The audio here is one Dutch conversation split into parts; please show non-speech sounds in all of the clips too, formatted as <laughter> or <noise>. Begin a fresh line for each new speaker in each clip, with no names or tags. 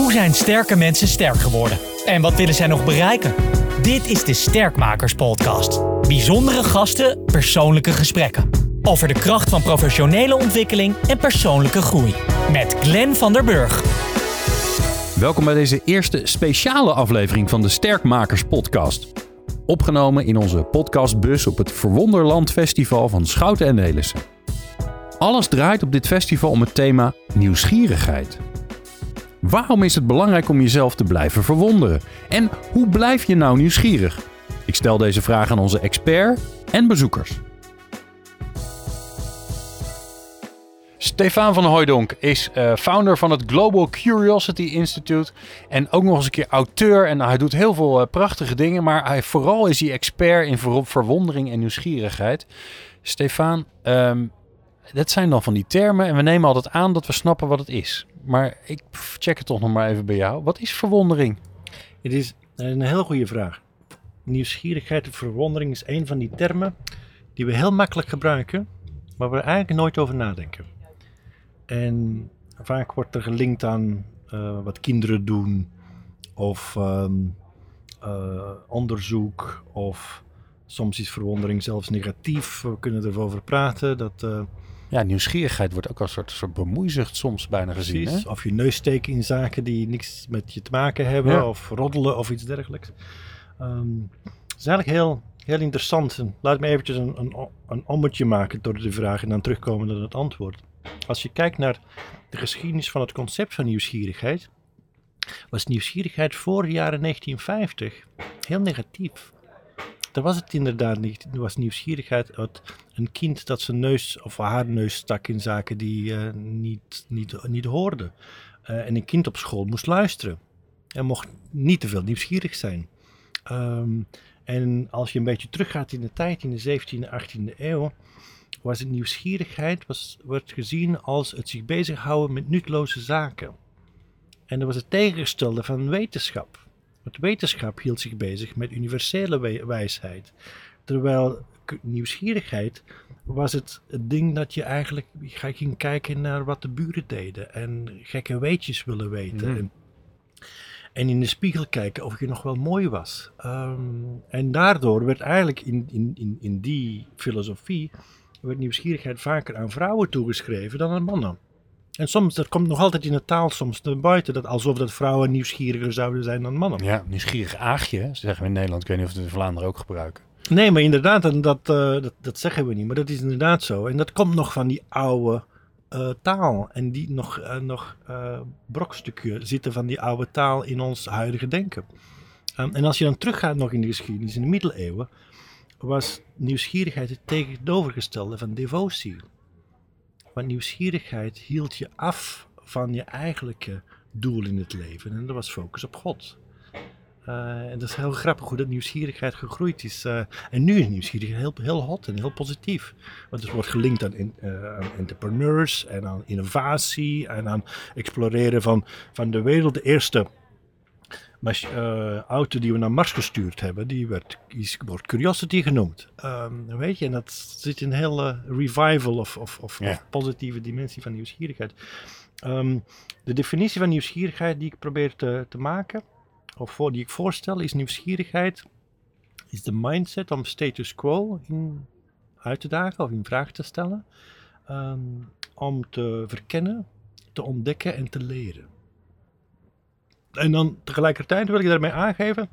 Hoe zijn sterke mensen sterk geworden? En wat willen zij nog bereiken? Dit is de Sterkmakers Podcast. Bijzondere gasten, persoonlijke gesprekken. Over de kracht van professionele ontwikkeling en persoonlijke groei. Met Glenn van der Burg.
Welkom bij deze eerste speciale aflevering van de Sterkmakers Podcast. Opgenomen in onze podcastbus op het Verwonderland Festival van Schouten en Nelissen. Alles draait op dit festival om het thema nieuwsgierigheid. Waarom is het belangrijk om jezelf te blijven verwonderen? En hoe blijf je nou nieuwsgierig? Ik stel deze vraag aan onze expert en bezoekers. Stefan van Hooijdonk is uh, founder van het Global Curiosity Institute en ook nog eens een keer auteur. En hij doet heel veel uh, prachtige dingen, maar hij, vooral is hij expert in ver verwondering en nieuwsgierigheid. Stefan, um, dat zijn dan van die termen en we nemen altijd aan dat we snappen wat het is. Maar ik check het toch nog maar even bij jou. Wat is verwondering?
Het is een heel goede vraag. Nieuwsgierigheid en verwondering is een van die termen die we heel makkelijk gebruiken, maar waar we eigenlijk nooit over nadenken. En vaak wordt er gelinkt aan uh, wat kinderen doen, of um, uh, onderzoek, of soms is verwondering zelfs negatief. We kunnen erover praten. Dat, uh,
ja, nieuwsgierigheid wordt ook als een soort, soort bemoeizucht soms bijna gezien. Hè?
Of je neus steken in zaken die niks met je te maken hebben, ja. of roddelen of iets dergelijks. Um, het is eigenlijk heel, heel interessant. Laat me eventjes een, een, een ommetje maken door de vraag en dan terugkomen naar het antwoord. Als je kijkt naar de geschiedenis van het concept van nieuwsgierigheid, was nieuwsgierigheid voor de jaren 1950 heel negatief. Daar was het inderdaad niet. Was nieuwsgierigheid uit een kind dat zijn neus of haar neus stak in zaken die uh, niet, niet, niet hoorde. Uh, en een kind op school moest luisteren. En mocht niet te veel nieuwsgierig zijn. Um, en als je een beetje teruggaat in de tijd, in de 17e, 18e eeuw, was het nieuwsgierigheid was, werd gezien als het zich bezighouden met nutteloze zaken. En dat was het tegengestelde van wetenschap. Wetenschap hield zich bezig met universele wijsheid. Terwijl nieuwsgierigheid was het, het ding dat je eigenlijk ging kijken naar wat de buren deden. En gekke weetjes willen weten. Mm. En, en, in de spiegel kijken of je nog wel mooi was. Um, en daardoor werd eigenlijk in, in, in, in die filosofie werd nieuwsgierigheid vaker aan vrouwen toegeschreven dan aan mannen. En soms, dat komt nog altijd in de taal soms naar buiten, dat alsof dat vrouwen nieuwsgieriger zouden zijn dan mannen.
Ja, nieuwsgierig aagje, zeggen we in Nederland. Ik weet niet of we het in Vlaanderen ook gebruiken.
Nee, maar inderdaad, en dat, uh, dat, dat, zeggen we niet, maar dat is inderdaad zo. En dat komt nog van die oude uh, taal. En die nog, uh, nog brokstukje zitten van die oude taal in ons huidige denken. Um, en als je dan teruggaat nog in de geschiedenis, in de middeleeuwen, was nieuwsgierigheid het tegenovergestelde van devotie. Want nieuwsgierigheid hield je af van je eigenlijke doel in het leven. En dat was focus op God. Uh, en dat is heel grappig hoe dat nieuwsgierigheid gegroeid is. Uh, en nu is nieuwsgierigheid heel, heel hot en heel positief. Want het wordt gelinkt aan, uh, aan entrepreneurs en aan innovatie en aan exploreren van, van de wereld. De eerste uh, auto die we naar Mars gestuurd hebben, die werd, die wordt Curiosity genoemd. Um, weet je, en dat zit in een hele revival of, of, of, ja. of, positieve dimensie van nieuwsgierigheid. Um, de definitie van nieuwsgierigheid die ik probeer te, te maken, of voor, die ik voorstel, is nieuwsgierigheid is de mindset om status quo in uit te dagen of in vraag te stellen. Um, om te verkennen, te ontdekken en te leren. En dan tegelijkertijd wil ik daarmee aangeven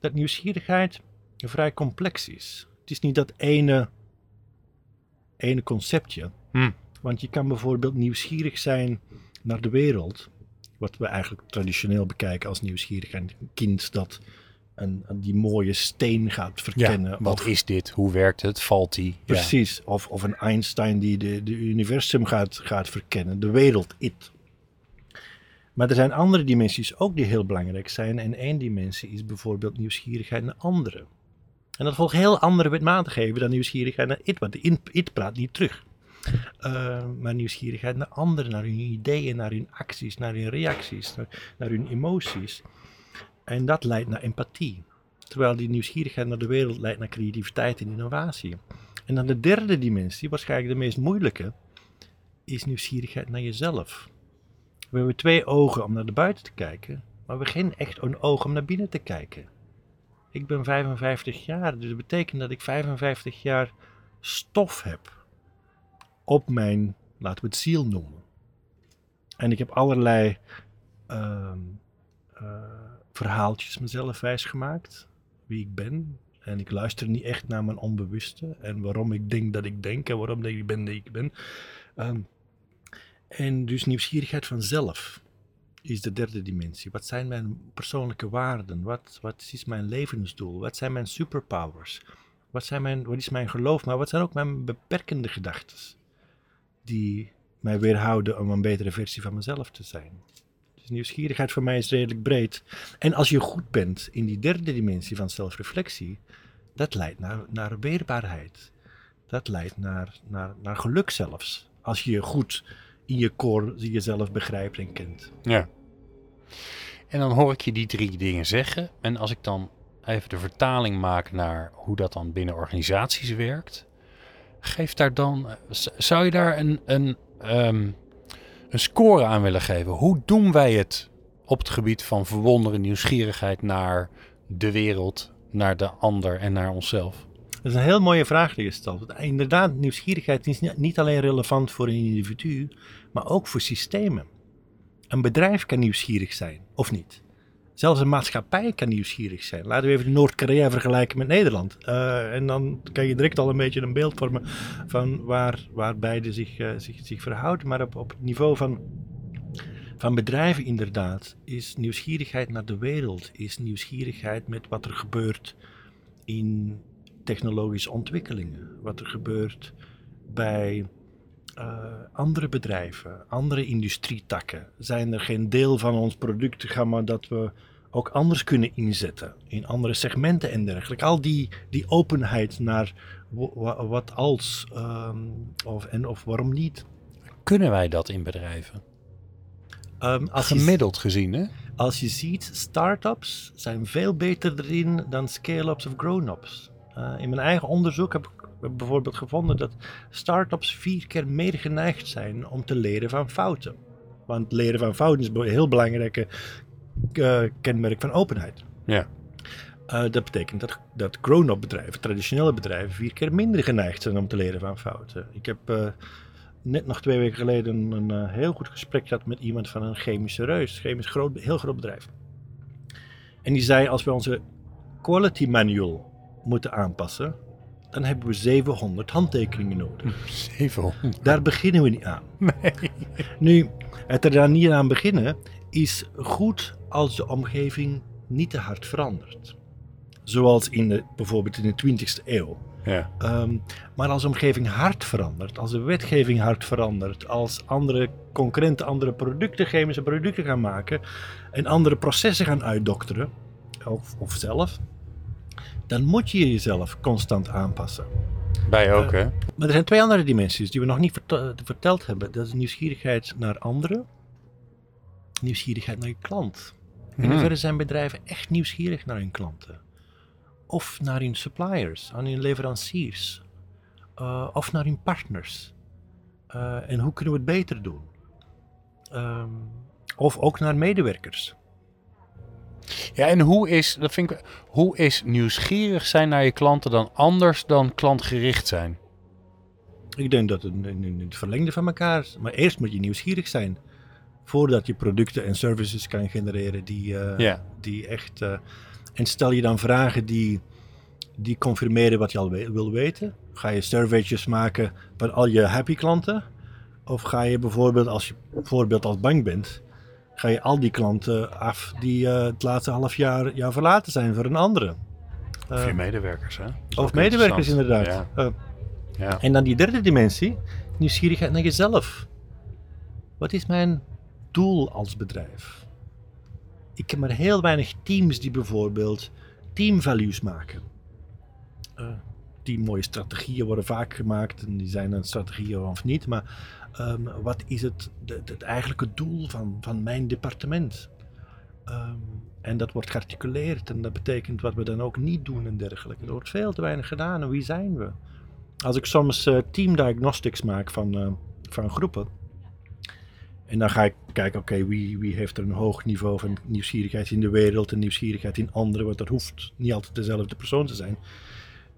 dat nieuwsgierigheid vrij complex is. Het is niet dat ene, ene conceptje.
Hm.
Want je kan bijvoorbeeld nieuwsgierig zijn naar de wereld. Wat we eigenlijk traditioneel bekijken als nieuwsgierigheid. Een kind dat een, een, die mooie steen gaat verkennen.
Ja, wat of, is dit? Hoe werkt het? Valt die?
Precies. Ja. Of, of een Einstein die de, de universum gaat, gaat verkennen. De wereld, it. Maar er zijn andere dimensies ook die heel belangrijk zijn. En één dimensie is bijvoorbeeld nieuwsgierigheid naar anderen. En dat volgt heel andere wetmatigheden dan nieuwsgierigheid naar it, want it praat niet terug. Uh, maar nieuwsgierigheid naar anderen, naar hun ideeën, naar hun acties, naar hun reacties, naar, naar hun emoties. En dat leidt naar empathie. Terwijl die nieuwsgierigheid naar de wereld leidt naar creativiteit en innovatie. En dan de derde dimensie, waarschijnlijk de meest moeilijke, is nieuwsgierigheid naar jezelf. We hebben twee ogen om naar de buiten te kijken, maar we hebben geen echt een oog om naar binnen te kijken. Ik ben 55 jaar, dus dat betekent dat ik 55 jaar stof heb op mijn, laten we het ziel noemen. En ik heb allerlei ehm, eh, verhaaltjes mezelf wijsgemaakt, wie ik ben. En ik luister niet echt naar mijn onbewuste en waarom ik denk dat ik denk en waarom ik ben dat ik ben. Ehm, en dus nieuwsgierigheid van zelf is de derde dimensie. Wat zijn mijn persoonlijke waarden? Wat, wat is mijn levensdoel? Wat zijn mijn superpowers? Wat, zijn mijn, wat is mijn geloof? Maar wat zijn ook mijn beperkende gedachten? Die mij weerhouden om een betere versie van mezelf te zijn. Dus nieuwsgierigheid voor mij is redelijk breed. En als je goed bent in die derde dimensie van zelfreflectie, dat leidt naar, naar weerbaarheid. Dat leidt naar, naar, naar geluk zelfs. Als je je goed in je core jezelf begrijpt en kent.
Ja. En dan hoor ik je die drie dingen zeggen. En als ik dan even de vertaling maak naar hoe dat dan binnen organisaties werkt. Geef daar dan, zou je daar een, een, um, een score aan willen geven? Hoe doen wij het op het gebied van verwonderen, nieuwsgierigheid naar de wereld, naar de ander en naar onszelf?
Dat is een heel mooie vraag die je stelt. Inderdaad, nieuwsgierigheid is niet alleen relevant voor een individu, maar ook voor systemen. Een bedrijf kan nieuwsgierig zijn, of niet. Zelfs een maatschappij kan nieuwsgierig zijn. Laten we even Noord-Korea vergelijken met Nederland. Uh, en dan kan je direct al een beetje een beeld vormen van waar, waar beide zich, uh, zich, zich verhouden. Maar op, op het niveau van, van bedrijven inderdaad is nieuwsgierigheid naar de wereld, is nieuwsgierigheid met wat er gebeurt in technologische ontwikkelingen. Wat er gebeurt bij uh, andere bedrijven, andere industrietakken. Zijn er geen deel van ons productgamma dat we ook anders kunnen inzetten in andere segmenten en dergelijke. Al die, die openheid naar wat als um, of, en of waarom niet.
Kunnen wij dat in bedrijven?
Um, als
Gemiddeld je, gezien, hè?
Als je ziet, start-ups zijn veel beter erin dan scale-ups of grown-ups. Uh, in mijn eigen onderzoek heb ik bijvoorbeeld gevonden dat start-ups vier keer meer geneigd zijn om te leren van fouten. Want leren van fouten is een heel belangrijke uh, kenmerk van openheid.
Ja.
Uh, dat betekent dat, dat grown-up bedrijven, traditionele bedrijven, vier keer minder geneigd zijn om te leren van fouten. Ik heb uh, net nog twee weken geleden een uh, heel goed gesprek gehad met iemand van een chemische reus, chemisch groot, heel groot bedrijf. En die zei: Als we onze quality manual moeten aanpassen, dan hebben we 700 handtekeningen nodig.
700?
Daar beginnen we niet aan.
Nee.
Nu, het er daar niet aan beginnen is goed als de omgeving niet te hard verandert. Zoals in de, bijvoorbeeld in de 20e eeuw.
Ja.
Um, maar als de omgeving hard verandert, als de wetgeving hard verandert, als andere concurrenten andere producten, chemische producten gaan maken en andere processen gaan uitdokteren, of, of zelf, dan moet je jezelf constant aanpassen.
Bij ook, uh, hè?
Maar er zijn twee andere dimensies die we nog niet vert verteld hebben. Dat is nieuwsgierigheid naar anderen nieuwsgierigheid naar je klant. In hmm. hoeverre zijn bedrijven echt nieuwsgierig naar hun klanten? Of naar hun suppliers, aan hun leveranciers? Uh, of naar hun partners? Uh, en hoe kunnen we het beter doen? Um, of ook naar medewerkers.
Ja, en hoe is, dat vind ik, hoe is nieuwsgierig zijn naar je klanten dan anders dan klantgericht zijn?
Ik denk dat het in het verlengde van elkaar is. Maar eerst moet je nieuwsgierig zijn voordat je producten en services kan genereren die, uh, die echt. Uh, en stel je dan vragen die, die confirmeren wat je al we wil weten. Ga je surveytjes maken van al je happy klanten? Of ga je bijvoorbeeld, als je bijvoorbeeld als bank bent, ga je al die klanten af die uh, het laatste half jaar jou verlaten zijn voor een andere?
Of je medewerkers, hè?
Of medewerkers, inderdaad.
Ja.
ja. En dan die derde dimensie, nieuwsgierigheid naar jezelf. Wat is mijn doel als bedrijf. Ik heb maar heel weinig teams die bijvoorbeeld teamvalues maken. Uh, die mooie strategieën worden vaak gemaakt en die zijn een strategieën of niet. Maar um, wat is het, de, het eigenlijke doel van, van mijn departement? Um, en dat wordt gearticuleerd en dat betekent wat we dan ook niet doen en dergelijke. Er wordt veel te weinig gedaan en wie zijn we? Als ik soms uh, team diagnostics maak van, uh, van groepen, En dan ga ik kijken, oké, wie, wie heeft er een hoog niveau van nieuwsgierigheid in de wereld en nieuwsgierigheid in anderen, want dat hoeft niet altijd dezelfde persoon te zijn.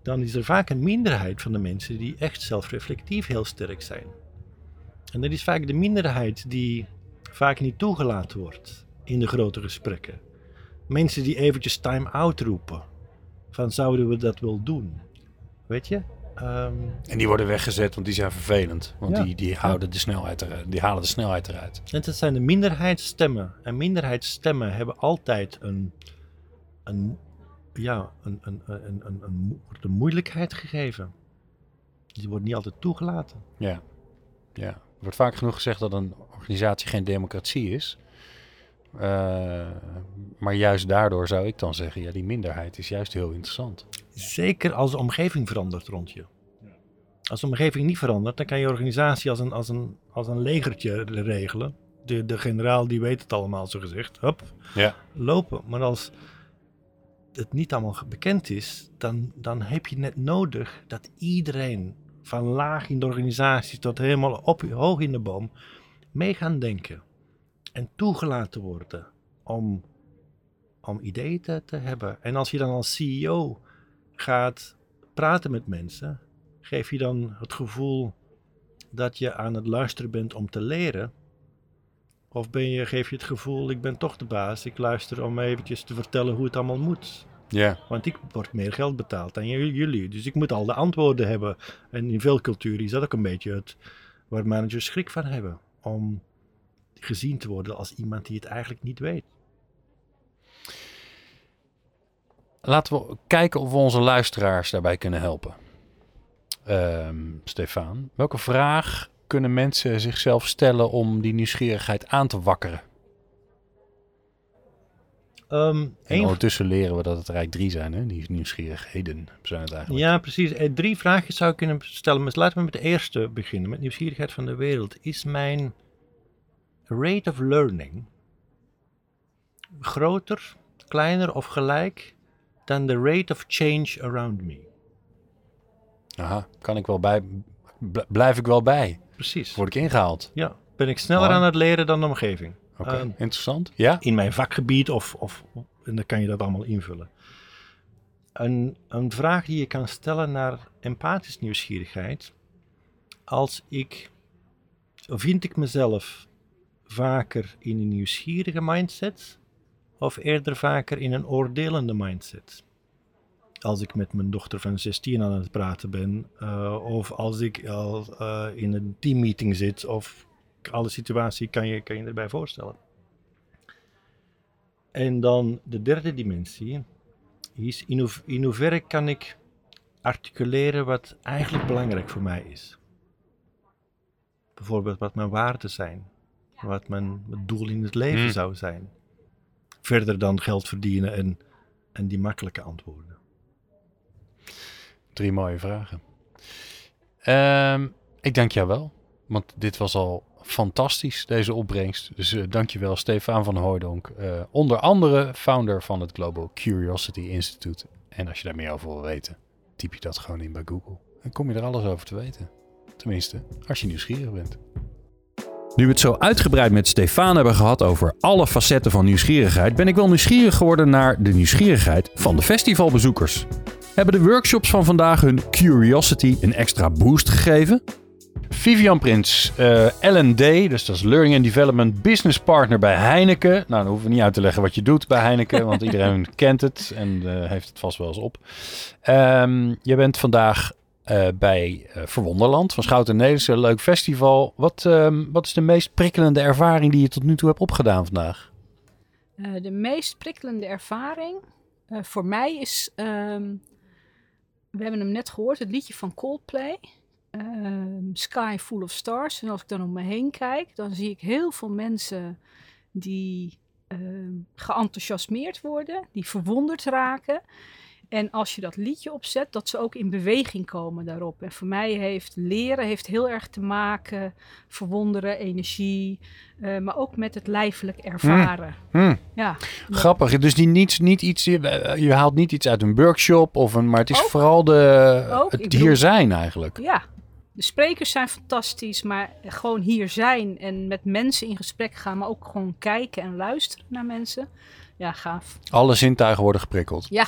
Dan is er vaak een minderheid van de mensen die echt zelfreflectief heel sterk zijn. En dat is vaak de minderheid die vaak niet toegelaten wordt in de grote gesprekken. Mensen die eventjes time-out roepen. Van zouden we dat wel doen? Weet je? Ehm,
En die worden weggezet, want die zijn vervelend. Want
Ja.
die, die, houden de snelheid eruit, die halen de snelheid eruit.
en dat zijn de minderheidsstemmen. En minderheidsstemmen hebben altijd een, een, ja, een, een, een, een, een, een moeilijkheid gegeven. Die wordt niet altijd toegelaten.
Ja. ja. Er wordt vaak genoeg gezegd dat een organisatie geen democratie is. Eh, maar juist daardoor zou ik dan zeggen, ja, die minderheid is juist heel interessant.
Zeker als de omgeving verandert rond je. Als de omgeving niet verandert, dan kan je organisatie als een, als een, als een legertje regelen. De, de generaal die weet het allemaal, zo gezegd. Hup,
Ja.
lopen. Maar als het niet allemaal bekend is, dan, dan heb je net nodig dat iedereen, van laag in de organisatie tot helemaal op, hoog in de boom, mee gaan denken. En toegelaten worden om, om ideeën te, te hebben. En als je dan als CEO gaat praten met mensen, geef je dan het gevoel dat je aan het luisteren bent om te leren. Of ben je, geef je het gevoel, ik ben toch de baas, ik luister om eventjes te vertellen hoe het allemaal moet.
Ja.
Want ik word meer geld betaald dan jullie, dus ik moet al de antwoorden hebben. En in veel culturen is dat ook een beetje het waar managers schrik van hebben. Om gezien te worden als iemand die het eigenlijk niet weet.
Laten we kijken of we onze luisteraars daarbij kunnen helpen. Ehm Stefan, welke vraag kunnen mensen zichzelf stellen om die nieuwsgierigheid aan te wakkeren?
Ehm,
En ondertussen leren we dat het er eigenlijk drie zijn, hè? die nieuwsgierigheden zijn het eigenlijk.
Ja, precies. Eh, Drie vragen zou ik kunnen stellen. Maar laten we met de eerste beginnen. Met nieuwsgierigheid van de wereld. Is mijn rate of learning groter, kleiner of gelijk dan de rate of change around me?
Aha, kan ik wel bij, bl- blijf ik wel bij?
Precies.
Word ik ingehaald?
Ja. Ben ik sneller aan het leren dan de omgeving?
Oké,
Ehm,
interessant. Ja?
in mijn vakgebied of, of en dan kan je dat allemaal invullen. Een, een vraag die je kan stellen naar empathisch nieuwsgierigheid. Als ik, vind ik mezelf vaker in een nieuwsgierige mindset of eerder vaker in een oordelende mindset? Als ik met mijn dochter van 16 aan het praten ben, eh, of als ik al eh, in een teammeeting zit, of alle situatie kan je, kan je erbij voorstellen. En dan de derde dimensie is in, hoe, in hoeverre kan ik articuleren wat eigenlijk belangrijk voor mij is. Bijvoorbeeld wat mijn waarden zijn, wat mijn, mijn doel in het leven
Hmm.
zou zijn. Verder dan geld verdienen en, en die makkelijke antwoorden.
Drie mooie vragen. Ehm, ik dank jou wel, want dit was al fantastisch, deze opbrengst. Dus eh dank je wel, Stefan van Hooijdonk. eh, onder andere founder van het Global Curiosity Institute. En als je daar meer over wil weten, typ je dat gewoon in bij Google. Dan kom je er alles over te weten. Tenminste, als je nieuwsgierig bent. Nu we het zo uitgebreid met Stefan hebben gehad over alle facetten van nieuwsgierigheid, ben ik wel nieuwsgierig geworden naar de nieuwsgierigheid van de festivalbezoekers. Hebben de workshops van vandaag hun curiosity een extra boost gegeven? Vivian Prins, eh, L&D, dus dat is Learning and Development Business Partner bij Heineken. Nou, dan hoeven we niet uit te leggen wat je doet bij Heineken, want iedereen <laughs> kent het en eh, heeft het vast wel eens op. Ehm je bent vandaag eh, bij eh, Verwonderland van Schouten en Nederlandse, een leuk festival. Wat, ehm, wat is de meest prikkelende ervaring die je tot nu toe hebt opgedaan vandaag?
Eh, de meest prikkelende ervaring eh, voor mij is, ehm, we hebben hem net gehoord, het liedje van Coldplay, ehm, Sky Full of Stars. En als ik dan om me heen kijk, dan zie ik heel veel mensen die geenthousiasmeerd worden, die verwonderd raken. En als je dat liedje opzet, dat ze ook in beweging komen daarop. En voor mij heeft leren heeft heel erg te maken, verwonderen, energie, eh, maar ook met het lijfelijk ervaren.
Hm,
Ja,
grappig, dus die niet, niet iets, je, je haalt niet iets uit een workshop, of een, maar het is
Ook.
vooral de,
Ook,
het hier
bedoel-
zijn eigenlijk.
ja. De sprekers zijn fantastisch, maar gewoon hier zijn en met mensen in gesprek gaan, maar ook gewoon kijken en luisteren naar mensen. Ja, gaaf.
Alle zintuigen worden geprikkeld.
Ja,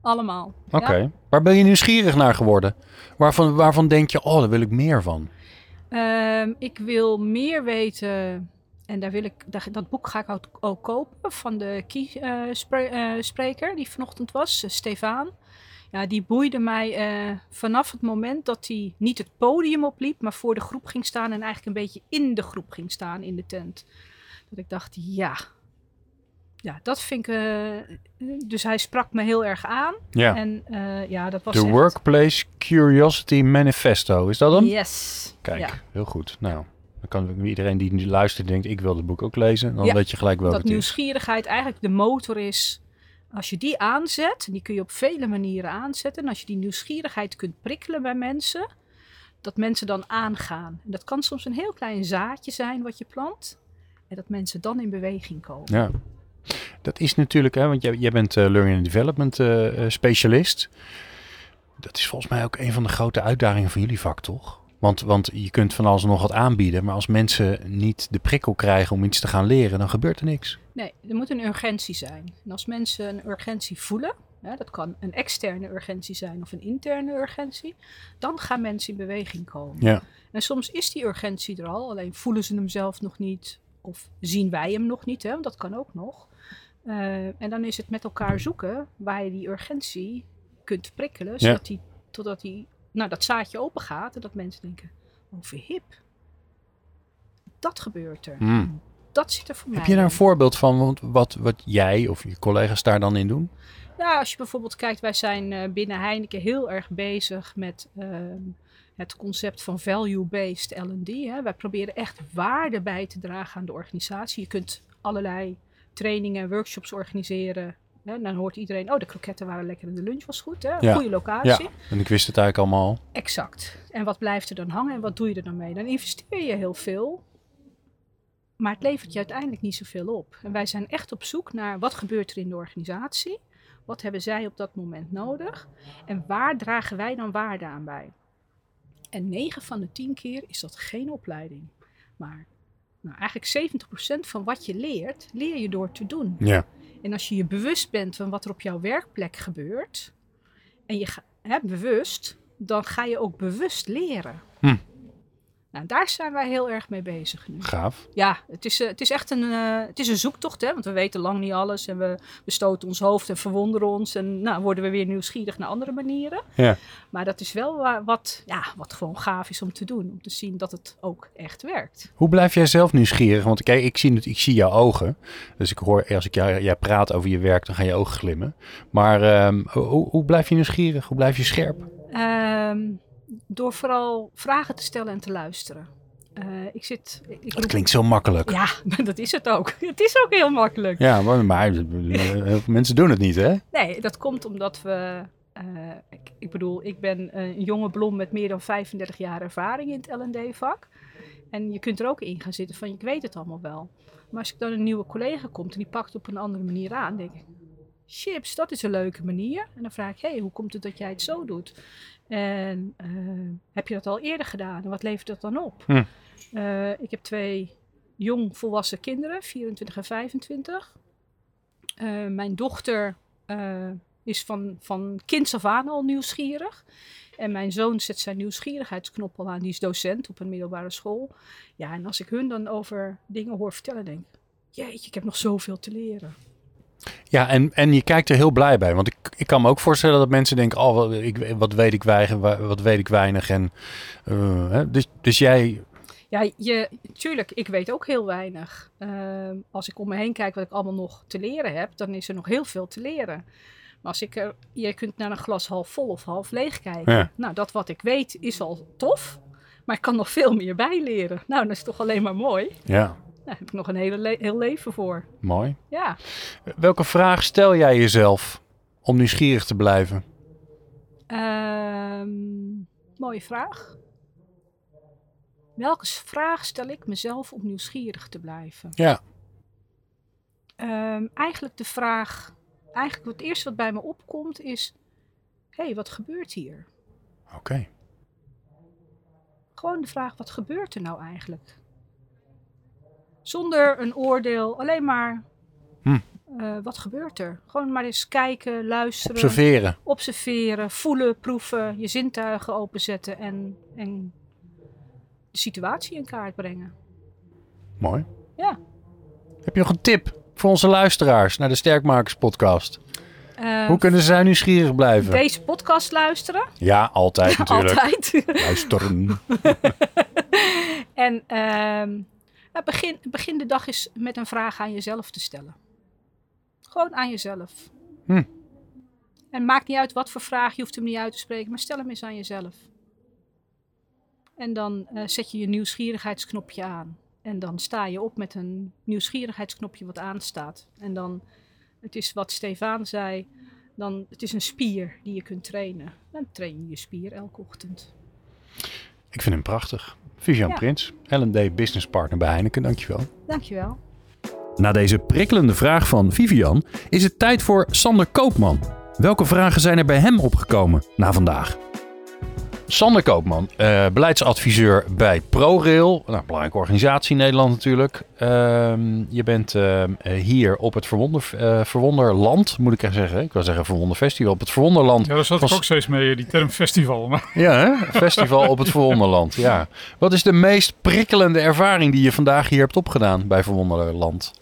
allemaal.
Oké.
Ja.
Waar ben je nieuwsgierig naar geworden? Waarvan, waarvan denk je, oh, daar wil ik meer van?
Ehm, ik wil meer weten, en daar wil ik, daar- dat boek ga ik ook, ook kopen van de kiespreker die vanochtend was, eh, Stefan. Ja, die boeide mij eh, vanaf het moment dat hij niet het podium opliep, maar voor de groep ging staan en eigenlijk een beetje in de groep ging staan in de tent. Dat ik dacht, ja, ja, dat vind ik. eh, dus hij sprak me heel erg aan.
Ja.
En eh, ja, dat was. Echt-
Workplace Curiosity Manifesto. Is dat hem?
Yes.
Kijk,
Ja.
heel goed. Nou, dan kan iedereen die nu luistert denkt, ik wil het boek ook lezen. Dan
Ja,
weet je gelijk welke
dat
het is.
nieuwsgierigheid eigenlijk de motor is. Als je die aanzet, die kun je op vele manieren aanzetten. En als je die nieuwsgierigheid kunt prikkelen bij mensen, dat mensen dan aangaan. En dat kan soms een heel klein zaadje zijn wat je plant. En dat mensen dan in beweging komen.
Ja. Dat is natuurlijk, hè, want jij, jij bent eh, Learning and Development eh, eh, specialist. Dat is volgens mij ook een van de grote uitdagingen van jullie vak, toch? Want, want je kunt van alles nog wat aanbieden, maar als mensen niet de prikkel krijgen om iets te gaan leren, dan gebeurt er niks.
Nee, er moet een urgentie zijn. En als mensen een urgentie voelen, hè, dat kan een externe urgentie zijn of een interne urgentie, dan gaan mensen in beweging komen.
Ja.
En soms is die urgentie er al, alleen voelen ze hem zelf nog niet of zien wij hem nog niet, hè, want dat kan ook nog. Eh, en dan is het met elkaar zoeken waar je die urgentie kunt prikkelen, zodat die, totdat die, nou, dat zaadje open gaat en dat mensen denken, over hip. Dat gebeurt er.
Hmm.
Dat zit er voor mij
Heb je daar een
in.
voorbeeld van want wat, wat jij of je collega's daar dan in doen?
Ja, als je bijvoorbeeld kijkt, wij zijn eh, binnen Heineken heel erg bezig met ehm, het concept van value-based L&D. Wij proberen echt waarde bij te dragen aan de organisatie. Je kunt allerlei trainingen, workshops organiseren. Dan hoort iedereen, oh de kroketten waren lekker en de lunch was goed. Hè.
Ja.
Goede locatie.
Ja. En ik wist het eigenlijk allemaal. al.
Exact. En wat blijft er dan hangen en wat doe je er dan mee? Dan investeer je heel veel, maar het levert je uiteindelijk niet zoveel op. En wij zijn echt op zoek naar wat gebeurt er in de organisatie? Wat hebben zij op dat moment nodig? En waar dragen wij dan waarde aan bij? En 9 van de 10 keer is dat geen opleiding. Maar nou, eigenlijk 70% van wat je leert, leer je door te doen.
Ja.
En als je je bewust bent van wat er op jouw werkplek gebeurt, en je hè, bewust, dan ga je ook bewust leren. Nou, daar zijn wij heel erg mee bezig nu.
Gaaf.
Ja, het is, eh, het is echt een, eh, het is een zoektocht, hè, want we weten lang niet alles en we, we stoten ons hoofd en verwonderen ons en nou, worden we weer nieuwsgierig naar andere manieren.
Ja.
Maar dat is wel wa- wat, ja, wat gewoon gaaf is om te doen, om te zien dat het ook echt werkt.
Hoe blijf jij zelf nieuwsgierig? Want kijk, ik zie, het, ik zie jouw ogen. Dus ik hoor, als ik jou, jij praat over je werk, dan gaan je ogen glimmen. Maar ehm, hoe, hoe blijf je nieuwsgierig? Hoe blijf je scherp?
Ehm, door vooral vragen te stellen en te luisteren. Eh, ik zit. Ik,
Dat klinkt zo makkelijk.
Ja, <laughs> dat is het ook. <laughs> Het is ook heel makkelijk.
Ja, maar, maar <laughs> mensen doen het niet, hè?
Nee, dat komt omdat we. eh, ik, ik bedoel, ik ben een jonge blom met meer dan 35 jaar ervaring in het LD-vak. En je kunt er ook in gaan zitten van, ik weet het allemaal wel. Maar als ik dan een nieuwe collega komt en die pakt op een andere manier aan, denk ik, chips, dat is een leuke manier. En dan vraag ik, hey, hoe komt het dat jij het zo doet? En eh, heb je dat al eerder gedaan? En wat levert dat dan op?
Hm.
Eh, ik heb twee jong volwassen kinderen, 24 en 25. Eh, mijn dochter is van, van kinds af aan al nieuwsgierig. En mijn zoon zet zijn nieuwsgierigheidsknop al aan. Die is docent op een middelbare school. Ja, en als ik hun dan over dingen hoor vertellen, denk ik... Jeetje, ik heb nog zoveel te leren.
Ja, en, en je kijkt er heel blij bij. Want ik, ik kan me ook voorstellen dat mensen denken... Oh, wat, ik, wat weet ik weinig, wa- wat weet ik weinig. En, eh, dus, dus jij...
Ja, je, tuurlijk, ik weet ook heel weinig. Ehm, als ik om me heen kijk wat ik allemaal nog te leren heb, dan is er nog heel veel te leren. Maar als ik er, je kunt naar een glas half vol of half leeg kijken.
Ja.
Nou, dat wat ik weet is al tof, maar ik kan nog veel meer bijleren. Nou, dat is toch alleen maar mooi.
Ja,
Daar heb ik nog een hele le- heel leven voor.
mooi.
Ja,
Welke vraag stel jij jezelf om nieuwsgierig te blijven?
Ehm, mooie vraag. Welke vraag stel ik mezelf om nieuwsgierig te blijven?
Ja.
Ehm, eigenlijk de vraag, eigenlijk het eerste wat bij me opkomt is, hé, hey, wat gebeurt hier?
Oké.
Gewoon de vraag, wat gebeurt er nou eigenlijk? Zonder een oordeel, alleen maar,
Hm.
eh, wat gebeurt er? Gewoon maar eens kijken, luisteren,
Observeren.
observeren, voelen, proeven, je zintuigen openzetten en, en de situatie in kaart brengen.
Mooi.
Ja.
Heb je nog een tip voor onze luisteraars naar de Sterkmakers podcast?
Eh,
Hoe kunnen zij nieuwsgierig blijven?
deze podcast luisteren?
Ja, altijd <laughs> natuurlijk.
Altijd.
Luisteren. <laughs>
en ehm, begin, begin de dag eens met een vraag aan jezelf te stellen. Gewoon aan jezelf.
Hm.
En maakt niet uit wat voor vraag, je hoeft hem niet uit te spreken, maar stel hem eens aan jezelf. En dan eh, zet je je nieuwsgierigheidsknopje aan. En dan sta je op met een nieuwsgierigheidsknopje wat aanstaat. En dan, het is wat Stefan zei, dan, het is een spier die je kunt trainen. Dan train je je spier elke ochtend.
Ik vind hem prachtig. Vivian
Ja.
Prins, L&D Business Partner bij Heineken. Dankjewel.
Dankjewel.
Na deze prikkelende vraag van Vivian is het tijd voor Sander Koopman. Welke vragen zijn er bij hem opgekomen na vandaag? Sander Koopman, eh, beleidsadviseur bij ProRail. Nou, belangrijke organisatie in Nederland natuurlijk. Ehm, je bent ehm, eh, hier op het Verwonder, eh, Verwonderland, moet ik zeggen. Ik wil zeggen Verwonderfestival. Op het Verwonderland.
Ja, daar zat ik ook steeds mee, die term festival. Maar
Ja, hè? Festival op het Verwonderland. Ja. Wat is de meest prikkelende ervaring die je vandaag hier hebt opgedaan bij Verwonderland?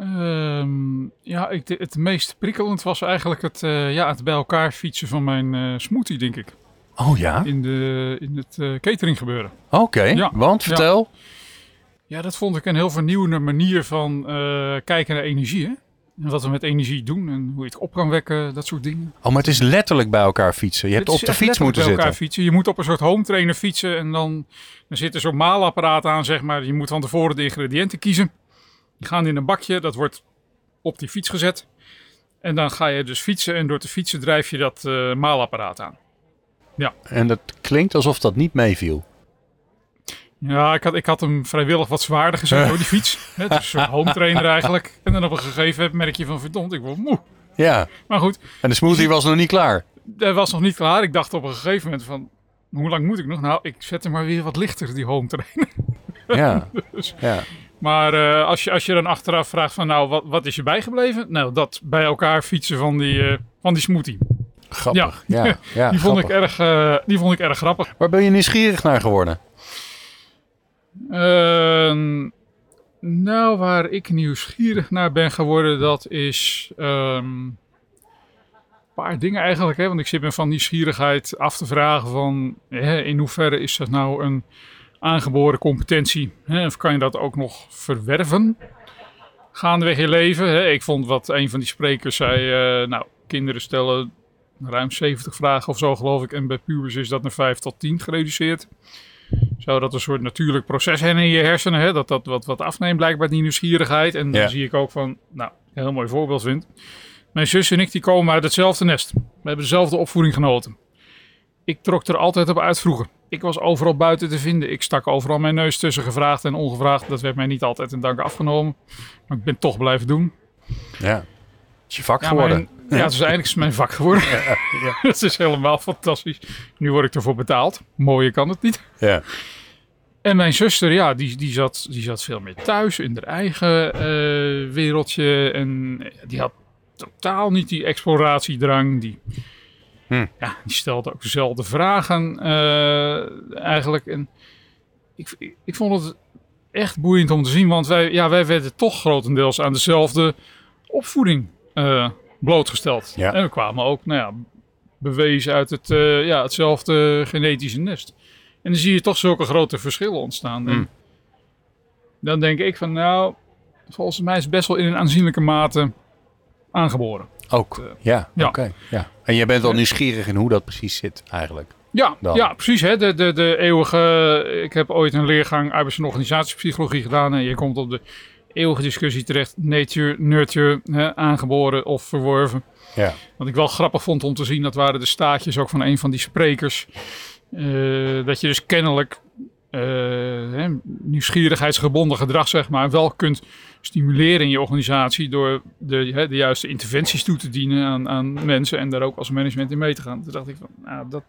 Ehm, ja, ik, het meest prikkelend was eigenlijk het, eh, ja, het bij elkaar fietsen van mijn eh, smoothie, denk ik.
Oh ja?
In, de, in het eh, catering gebeuren.
Oké,
Ja.
want vertel.
Ja, dat vond ik een heel vernieuwende manier van kijken naar energie. Hè? En wat we met energie doen en hoe je het op kan wekken, dat soort dingen.
Oh, maar het is letterlijk bij elkaar fietsen. Je hebt op de fiets moeten
bij
zitten.
elkaar fietsen. Je moet op een soort home trainer fietsen en dan, dan zit er zo'n maalapparaat aan, zeg maar. Je moet van tevoren de ingrediënten kiezen. Die gaan in een bakje, dat wordt op die fiets gezet. En dan ga je dus fietsen en door te fietsen drijf je dat eh, maalapparaat aan.
En dat klinkt alsof dat niet meeviel.
Ja, ik had, ik had hem vrijwillig wat zwaarder gezet <laughs> door die fiets. Het is een home trainer eigenlijk. En dan op een gegeven moment merk je van verdomd, ik word moe.
Ja,
Maar goed,
en de smoothie was nog niet klaar.
dat was nog niet klaar. Ik dacht op een gegeven moment van, hoe lang moet ik nog? Nou, ik zet hem maar weer wat lichter, die home trainer.
Ja, <laughs>
Dus-
ja.
Maar eh, als, je, als je dan achteraf vraagt van, nou, wat, wat is je bijgebleven? Nou, dat bij elkaar fietsen van die, eh, van die smoothie.
Grappig. Ja, ja, <laughs>
die, vond ik erg, eh, die vond ik erg grappig.
Waar ben je nieuwsgierig naar geworden?
Ehm, nou, waar ik nieuwsgierig naar ben geworden, dat is ehm, een paar dingen eigenlijk. Hè? Want ik zit me van nieuwsgierigheid af te vragen van hè, in hoeverre is dat nou een aangeboren competentie? Hè? Of kan je dat ook nog verwerven? Gaandeweg je leven. Hè? Ik vond wat een van die sprekers zei, eh, nou, kinderen stellen ruim 70 vragen of zo geloof ik. En bij pubers is dat naar 5 tot 10 gereduceerd. Zou dat een soort natuurlijk proces zijn in je hersenen, hè? dat dat wat, wat afneemt blijkbaar die nieuwsgierigheid. En dan
Ja.
zie ik ook van, nou, een heel mooi voorbeeld vind. Mijn zus en ik die komen uit hetzelfde nest. We hebben dezelfde opvoeding genoten. Ik trok er altijd op uit vroeger. Ik was overal buiten te vinden. Ik stak overal mijn neus tussen, gevraagd en ongevraagd. Dat werd mij niet altijd in dank afgenomen. Maar ik ben toch blijven doen.
Ja. Het is je vak
Ja,
geworden.
mijn- ja, het is eigenlijk mijn vak geworden. Het <laughs> is helemaal fantastisch. Nu word ik ervoor betaald. Mooier kan het niet.
Ja.
En mijn zuster, ja, die, die, zat, die zat veel meer thuis in haar eigen eh, wereldje. En die had totaal niet die exploratiedrang. Die,
Hm.
ja, die stelde ook dezelfde vragen eh, eigenlijk. En ik, ik, ik vond het echt boeiend om te zien. Want wij, ja, wij werden toch grotendeels aan dezelfde opvoeding eh, blootgesteld.
Ja.
En we kwamen ook, nou ja, bewezen uit het, eh, ja, hetzelfde genetische nest. En dan zie je toch zulke grote verschillen ontstaan.
Mm.
Dan denk ik van, nou, volgens mij is het best wel in een aanzienlijke mate aangeboren.
Ook. Ja,
ja.
oké. Ja. En jij bent wel nieuwsgierig in hoe dat precies zit eigenlijk.
Ja,
Dan.
ja precies. Hè? De, de, de eeuwige. Ik heb ooit een leergang arbeids- en organisatiepsychologie gedaan. En je komt op de eeuwige discussie terecht: nature, nurture, hè? aangeboren of verworven.
Ja.
Wat ik wel grappig vond om te zien, dat waren de staatjes ook van een van die sprekers. Eh, dat je dus kennelijk eh, nieuwsgierigheidsgebonden gedrag, zeg maar, wel kunt stimuleren in je organisatie door de, hè, de juiste interventies toe te dienen aan, aan mensen en daar ook als management in mee te gaan. Toen dacht ik van, nou, dat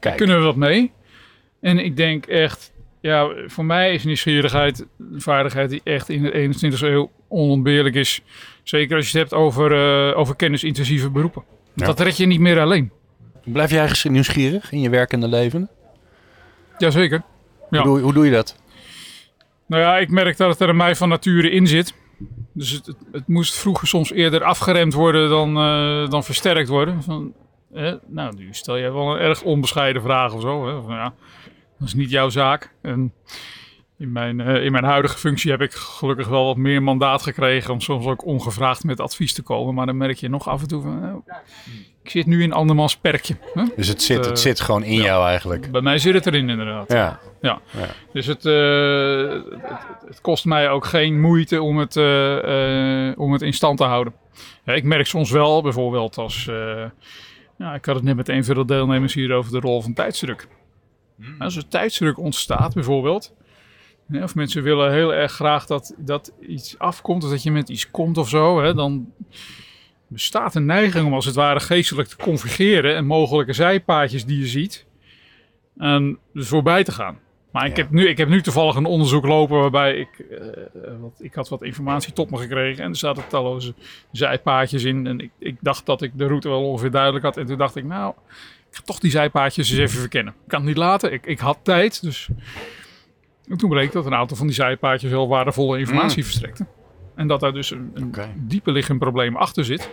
Kijk.
kunnen we wat mee. En ik denk echt, ja, voor mij is nieuwsgierigheid een vaardigheid die echt in de 21e eeuw onontbeerlijk is. Zeker als je het hebt over, eh, over kennisintensieve beroepen.
Ja.
Dat red je niet meer alleen.
Blijf jij nieuwsgierig in je werkende leven?
Jazeker.
Hoe, doe, hoe doe je dat?
Nou ja, ik merk dat het er mij van nature in zit. Dus het, het, het moest vroeger soms eerder afgeremd worden dan, eh, dan versterkt worden. Van, eh, nou, nu stel jij wel een erg onbescheiden vraag of zo. Hè? Van, ja, dat is niet jouw zaak. En in mijn, eh, in mijn huidige functie heb ik gelukkig wel wat meer mandaat gekregen om soms ook ongevraagd met advies te komen. Maar dan merk je nog af en toe van, nou, ik zit nu in andermans perkje. Hè?
Dus het zit,
Eh,
het zit gewoon in
ja.
jou eigenlijk.
Bij mij zit het erin inderdaad.
Ja.
Dus het, eh, het, het- het kost mij ook geen moeite om het, eh, eh, om het in stand te houden. Ja, ik merk soms wel, bijvoorbeeld als... eh, ja, ik had het net met een van de deelnemers hier over de rol van tijdsdruk. Als er tijdsdruk ontstaat bijvoorbeeld... hè, of mensen willen heel erg graag dat, dat iets afkomt... of dat je met iets komt of zo... Hè, dan bestaat een neiging om als het ware geestelijk te configureren... en mogelijke zijpaadjes die je ziet... en dus voorbij te gaan. Maar ik,
Ja.
heb nu, ik heb nu toevallig een onderzoek lopen waarbij ik, eh, wat, ik had wat informatie tot me gekregen en er zaten talloze zijpaadjes in. En ik, ik dacht dat ik de route wel ongeveer duidelijk had. En toen dacht ik, nou, ik ga toch die zijpaadjes eens even verkennen. Ik kan het niet laten, ik, ik had tijd. Dus en toen bleek dat een aantal van die zijpaadjes heel waardevolle informatie verstrekten. En dat daar dus een, dieper liggend probleem achter zit.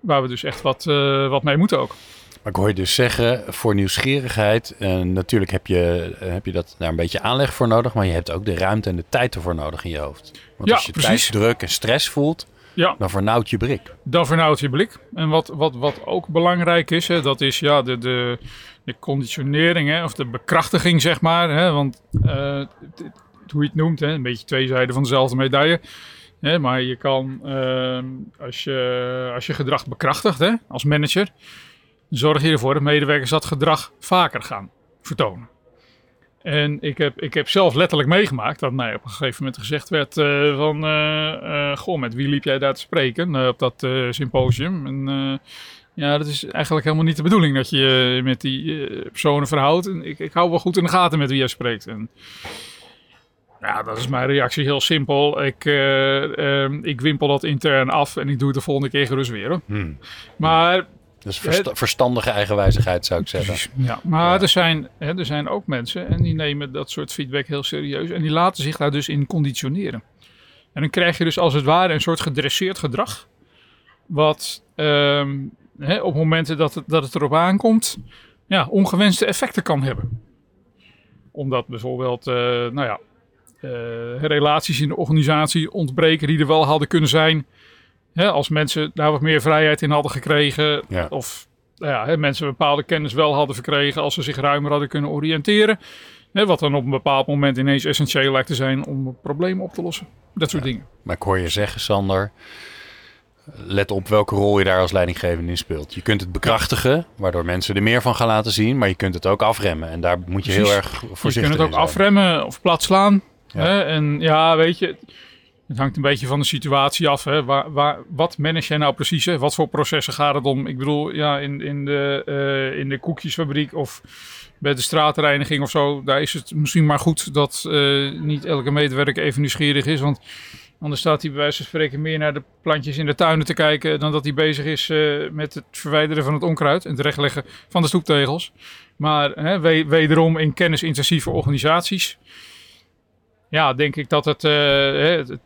Waar we dus echt wat, eh, wat mee moeten ook.
Maar ik hoor je dus zeggen, voor nieuwsgierigheid, en natuurlijk heb je, eh, heb je dat, daar een beetje aanleg voor nodig, maar je hebt ook de ruimte en de tijd ervoor nodig in je hoofd. Want
Ja,
als je
precies.
tijdsdruk en stress voelt,
Ja.
dan vernauwt je brik.
Dan vernauwt je blik. En wat, wat, wat ook belangrijk is, hè, dat is ja, de, de, de conditionering, hè, of de bekrachtiging, zeg maar. Hè, want eh, hoe je het noemt, hè, een beetje twee zijden van dezelfde medaille. Hè, maar je kan, ehm, als, je, als je gedrag bekrachtigt hè, als manager, zorg je ervoor dat medewerkers dat gedrag vaker gaan vertonen. En ik heb, ik heb zelf letterlijk meegemaakt dat mij op een gegeven moment gezegd werd van... eh, eh, goh, met wie liep jij daar te spreken eh, op dat eh, symposium? En eh, ja, dat is eigenlijk helemaal niet de bedoeling dat je je met die eh, personen verhoudt. En ik, ik hou wel goed in de gaten met wie jij spreekt. En, ja, dat is mijn reactie heel simpel. Ik, eh, ehm, ik wimpel dat intern af en ik doe het de volgende keer gerust weer. Hoor.
Hmm.
Maar
Versta- verstandige eigenwijzigheid, zou ik zeggen.
Ja, maar Er, zijn, hè, er zijn ook mensen en die nemen dat soort feedback heel serieus. En die laten zich daar dus in conditioneren. En dan krijg je dus als het ware een soort gedresseerd gedrag. Wat ehm, hè, op momenten dat het, dat het erop aankomt, ja, ongewenste effecten kan hebben. Omdat bijvoorbeeld, eh, nou ja, eh, relaties in de organisatie ontbreken die er wel hadden kunnen zijn. Hè, als mensen daar wat meer vrijheid in hadden gekregen.
Ja.
Of nou ja, hè, mensen bepaalde kennis wel hadden verkregen als ze zich ruimer hadden kunnen oriënteren. Hè, wat dan op een bepaald moment ineens essentieel lijkt te zijn om problemen op te lossen. Dat soort dingen.
Maar ik hoor je zeggen, Sander, let op welke rol je daar als leidinggevende in speelt. Je kunt het bekrachtigen, waardoor mensen er meer van gaan laten zien, maar je kunt het ook afremmen. En daar moet je heel erg
Je
voorzichtig
kunt het ook
zijn.
afremmen of plat slaan.
Ja.
Hè? En ja, weet je, het hangt een beetje van de situatie af. Hè? Waar, waar, wat manage jij nou precies? Wat voor processen gaat het om? Ik bedoel, ja, in, in, de, eh, in de koekjesfabriek of bij de straatreiniging of zo, daar is het misschien maar goed dat eh, niet elke medewerker even nieuwsgierig is. Want anders staat hij bij wijze van spreken meer naar de plantjes in de tuinen te kijken dan dat hij bezig is eh, met het verwijderen van het onkruid en het rechtleggen van de stoeptegels. Maar hè, we- wederom in kennisintensieve organisaties. Ja, denk ik dat het het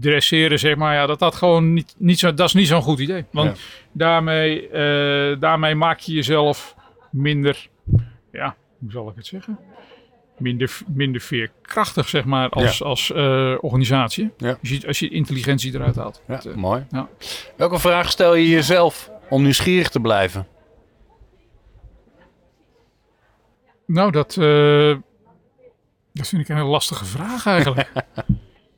dresseren, zeg maar, ja, dat dat gewoon niet, niet zo, dat is niet zo'n goed idee. Want
Ja.
daarmee, eh, daarmee maak je jezelf minder, ja, hoe zal ik het zeggen? Minder, minder veerkrachtig, zeg maar, als, als eh, organisatie.
Ja.
Als, je, als je intelligentie eruit haalt.
Ja,
Dat, eh,
mooi.
ja.
Welke vraag stel je jezelf om nieuwsgierig te blijven?
Nou, dat, dat vind ik een lastige vraag eigenlijk. <laughs>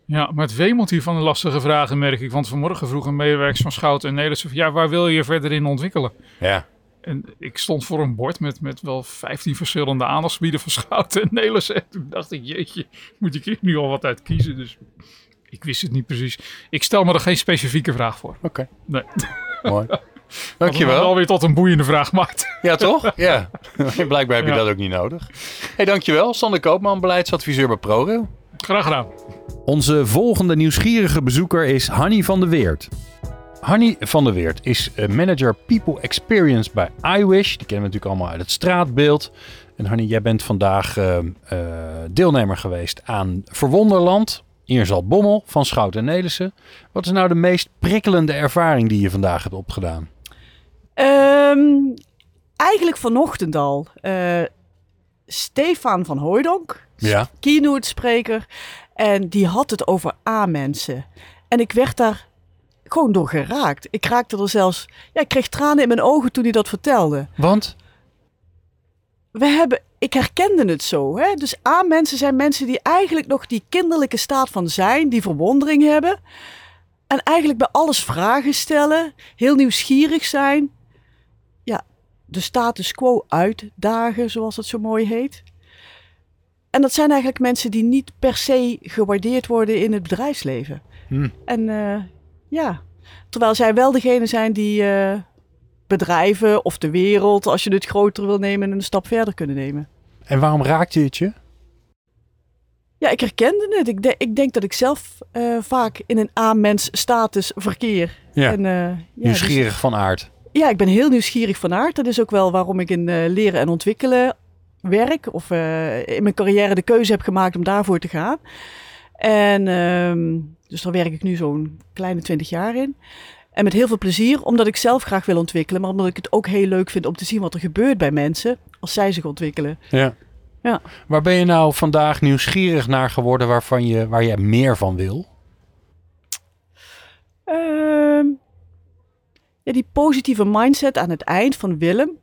ja, maar het wemelt hier van de lastige vragen, merk ik. Want vanmorgen vroeg een medewerker van Schouten en Nederland... ja, waar wil je je verder in ontwikkelen?
Ja,
En ik stond voor een bord met, met wel 15 verschillende aandachtsgebieden van Schouten en Nederland. En toen dacht ik, jeetje, moet ik hier nu al wat uit kiezen? Dus ik wist het niet precies. Ik stel me er geen specifieke vraag voor.
oké.
Nee.
Mooi. <laughs> Dankjewel.
Wel weer tot een boeiende vraag maakt.
Ja, toch? <laughs> Ja. <laughs> Blijkbaar heb je
Ja.
dat ook niet nodig. hey, dankjewel. Sander Koopman, beleidsadviseur bij ProRail.
Graag gedaan.
Onze volgende nieuwsgierige bezoeker is Hanny van der Weert. Hanny van der Weert is eh, manager People Experience bij iWish. Die kennen we natuurlijk allemaal uit het straatbeeld. En Hanny, jij bent vandaag eh, eh, deelnemer geweest aan Verwonderland in Zaltbommel van Schout en Nelissen. Wat is nou de meest prikkelende ervaring die je vandaag hebt opgedaan?
Ehm, eigenlijk vanochtend al. Stefan van Hooijdonk,
Ja.
keynote spreker. En die had het over A-mensen. En ik werd daar gewoon door geraakt. Ik raakte er zelfs... Ja, ik kreeg tranen in mijn ogen toen hij dat vertelde.
Want?
We hebben... Ik herkende het zo. Hè? Dus A-mensen zijn mensen die eigenlijk nog die kinderlijke staat van zijn. Die verwondering hebben. En eigenlijk bij alles vragen stellen. Heel nieuwsgierig zijn. Ja, de status quo uitdagen, zoals het zo mooi heet. En dat zijn eigenlijk mensen die niet per se gewaardeerd worden in het bedrijfsleven.
Hm.
En eh, ja, terwijl zij wel degene zijn die eh, bedrijven of de wereld, als je het groter wil nemen, een stap verder kunnen nemen.
En waarom raakte het je?
Ja, ik herkende het. Ik, de- ik denk dat ik zelf eh, vaak in een A-mens status verkeer.
Ja.
En, ja, dus-
Nieuwsgierig van aard.
ja, ik ben heel nieuwsgierig van aard. Dat is ook wel waarom ik in leren en ontwikkelen werk. Of eh, in mijn carrière de keuze heb gemaakt om daarvoor te gaan. En ehm, dus daar werk ik nu zo'n kleine twintig jaar in. En met heel veel plezier, omdat ik zelf graag wil ontwikkelen. Maar omdat ik het ook heel leuk vind om te zien wat er gebeurt bij mensen als zij zich ontwikkelen.
Ja.
Ja.
Waar ben je nou vandaag nieuwsgierig naar geworden waarvan je, waar je meer van wil?
Ehm, ja, die positieve mindset aan het eind van Willem.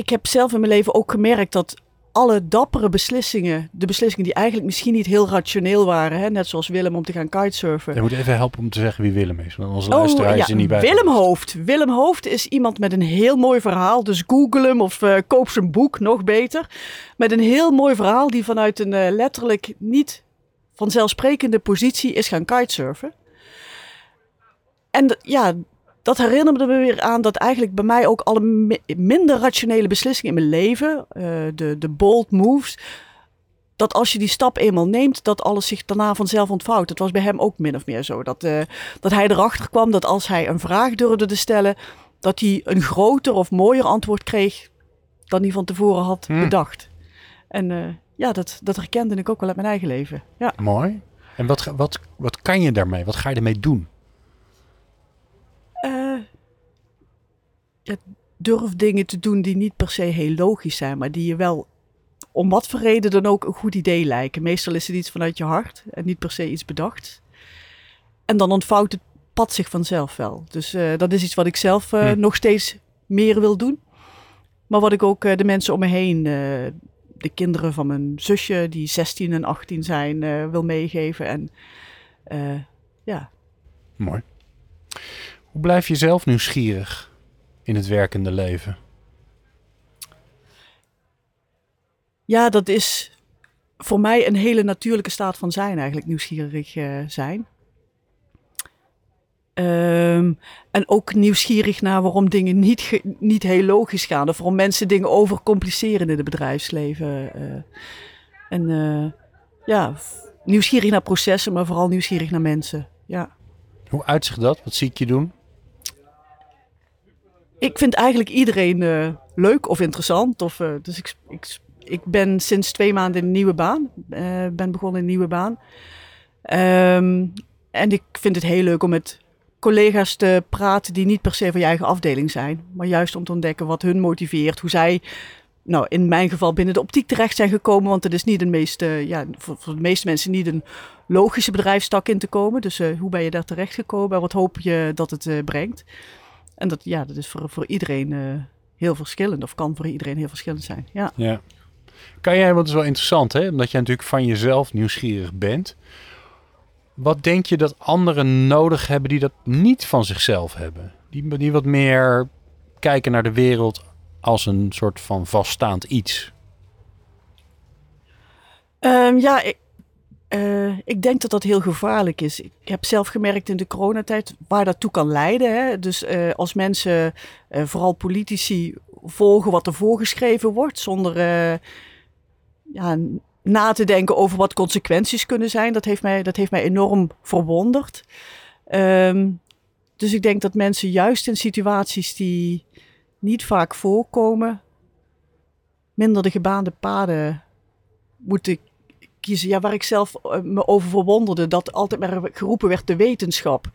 Ik heb zelf in mijn leven ook gemerkt dat alle dappere beslissingen, de beslissingen die eigenlijk misschien niet heel rationeel waren, hè, net zoals Willem om te gaan kitesurfen.
Je moet even helpen om te zeggen wie Willem is. Want onze luisteraar is er niet bij.
Oh, Willem Hoofd. Willem Hoofd is iemand met een heel mooi verhaal. Dus google hem of eh, koop zijn boek, nog beter. Met een heel mooi verhaal die vanuit een eh, letterlijk niet vanzelfsprekende positie is gaan kitesurfen. En ja, dat herinnerde me weer aan dat eigenlijk bij mij ook alle mi- minder rationele beslissingen in mijn leven, eh, de, de bold moves, dat als je die stap eenmaal neemt, dat alles zich daarna vanzelf ontvouwt. Dat was bij hem ook min of meer zo. Dat, eh, dat hij erachter kwam dat als hij een vraag durfde te stellen, dat hij een groter of mooier antwoord kreeg dan hij van tevoren had
Hmm.
bedacht. En eh, ja, dat, dat herkende ik ook wel uit mijn eigen leven. Ja.
Mooi. En wat, wat, wat kan je daarmee? Wat ga je ermee doen?
Ja, durf dingen te doen die niet per se heel logisch zijn, maar die je wel om wat voor reden dan ook een goed idee lijken. Meestal is het iets vanuit je hart en niet per se iets bedacht. En dan ontvouwt het pad zich vanzelf wel. Dus eh, dat is iets wat ik zelf eh,
Hm.
nog steeds meer wil doen. Maar wat ik ook de mensen om me heen, de kinderen van mijn zusje die 16 en 18 zijn, wil meegeven. En ja,
Mooi. Hoe blijf je zelf nieuwsgierig in het werkende leven?
Ja, dat is voor mij een hele natuurlijke staat van zijn, eigenlijk nieuwsgierig eh, zijn. Ehm, en ook nieuwsgierig naar waarom dingen niet, niet heel logisch gaan. Of waarom mensen dingen overcompliceren in het bedrijfsleven. eh. en eh, ja, nieuwsgierig naar processen, maar vooral nieuwsgierig naar mensen. Ja.
Hoe uitzicht dat? Wat zie ik je doen?
Ik vind eigenlijk iedereen eh, leuk of interessant. Of, eh, dus ik, ik, ik ben sinds twee maanden in een nieuwe baan. eh, ben begonnen in een nieuwe baan. Ehm, en ik vind het heel leuk om met collega's te praten die niet per se van je eigen afdeling zijn. Maar juist om te ontdekken wat hun motiveert. Hoe zij, nou in mijn geval, binnen de optiek terecht zijn gekomen. Want het is niet de meeste, ja, voor, voor de meeste mensen niet een logische bedrijfstak in te komen. Dus hoe ben je daar terecht gekomen en wat hoop je dat het brengt? En dat, ja, dat is voor, voor iedereen eh, heel verschillend. Of kan voor iedereen heel verschillend zijn. Ja.
Ja. Kan jij, want het is wel interessant, hè? Omdat jij natuurlijk van jezelf nieuwsgierig bent. Wat denk je dat anderen nodig hebben die dat niet van zichzelf hebben? Die, die wat meer kijken naar de wereld als een soort van vaststaand iets.
Ehm, ja, ik, Eh, ik denk dat dat heel gevaarlijk is. Ik heb zelf gemerkt in de coronatijd waar dat toe kan leiden. Hè? Dus eh, als mensen, eh, vooral politici, volgen wat er voorgeschreven wordt, zonder ja, na te denken over wat consequenties kunnen zijn, dat heeft mij, dat heeft mij enorm verwonderd. Ehm, dus ik denk dat mensen juist in situaties die niet vaak voorkomen, minder de gebaande paden moeten kiezen. Ja, waar ik zelf eh, me over verwonderde, dat altijd maar geroepen werd de wetenschap.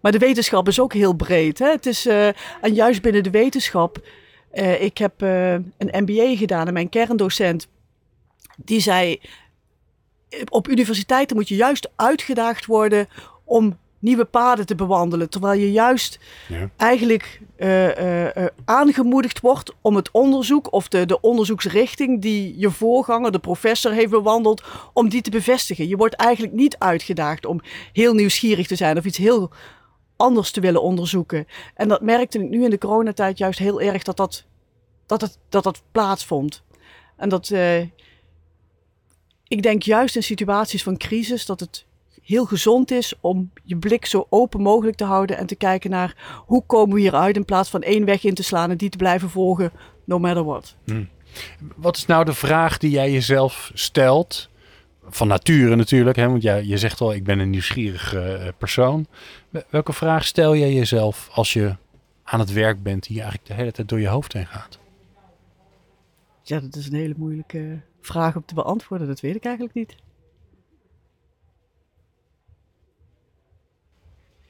Maar de wetenschap is ook heel breed. Hè? Het is, eh, en juist binnen de wetenschap, eh, ik heb een MBA gedaan en mijn kerndocent, die zei, op universiteiten moet je juist uitgedaagd worden om nieuwe paden te bewandelen. Terwijl je juist
Ja.
eigenlijk eh, eh, eh, aangemoedigd wordt om het onderzoek of de, de onderzoeksrichting die je voorganger, de professor, heeft bewandeld, om die te bevestigen. Je wordt eigenlijk niet uitgedaagd om heel nieuwsgierig te zijn of iets heel anders te willen onderzoeken. En dat merkte ik nu in de coronatijd juist heel erg dat dat, dat, het, dat, dat plaatsvond. En dat ik denk juist in situaties van crisis dat het heel gezond is om je blik zo open mogelijk te houden en te kijken naar hoe komen we hieruit in plaats van één weg in te slaan en die te blijven volgen, no matter what.
Wat is nou de vraag die jij jezelf stelt? Van nature natuurlijk, hè? want jij, je zegt al, ik ben een nieuwsgierige eh, persoon. Wel- Welke vraag stel jij jezelf als je aan het werk bent die eigenlijk de hele tijd door je hoofd heen gaat?
Ja, dat is een hele moeilijke vraag om te beantwoorden. Dat weet ik eigenlijk niet.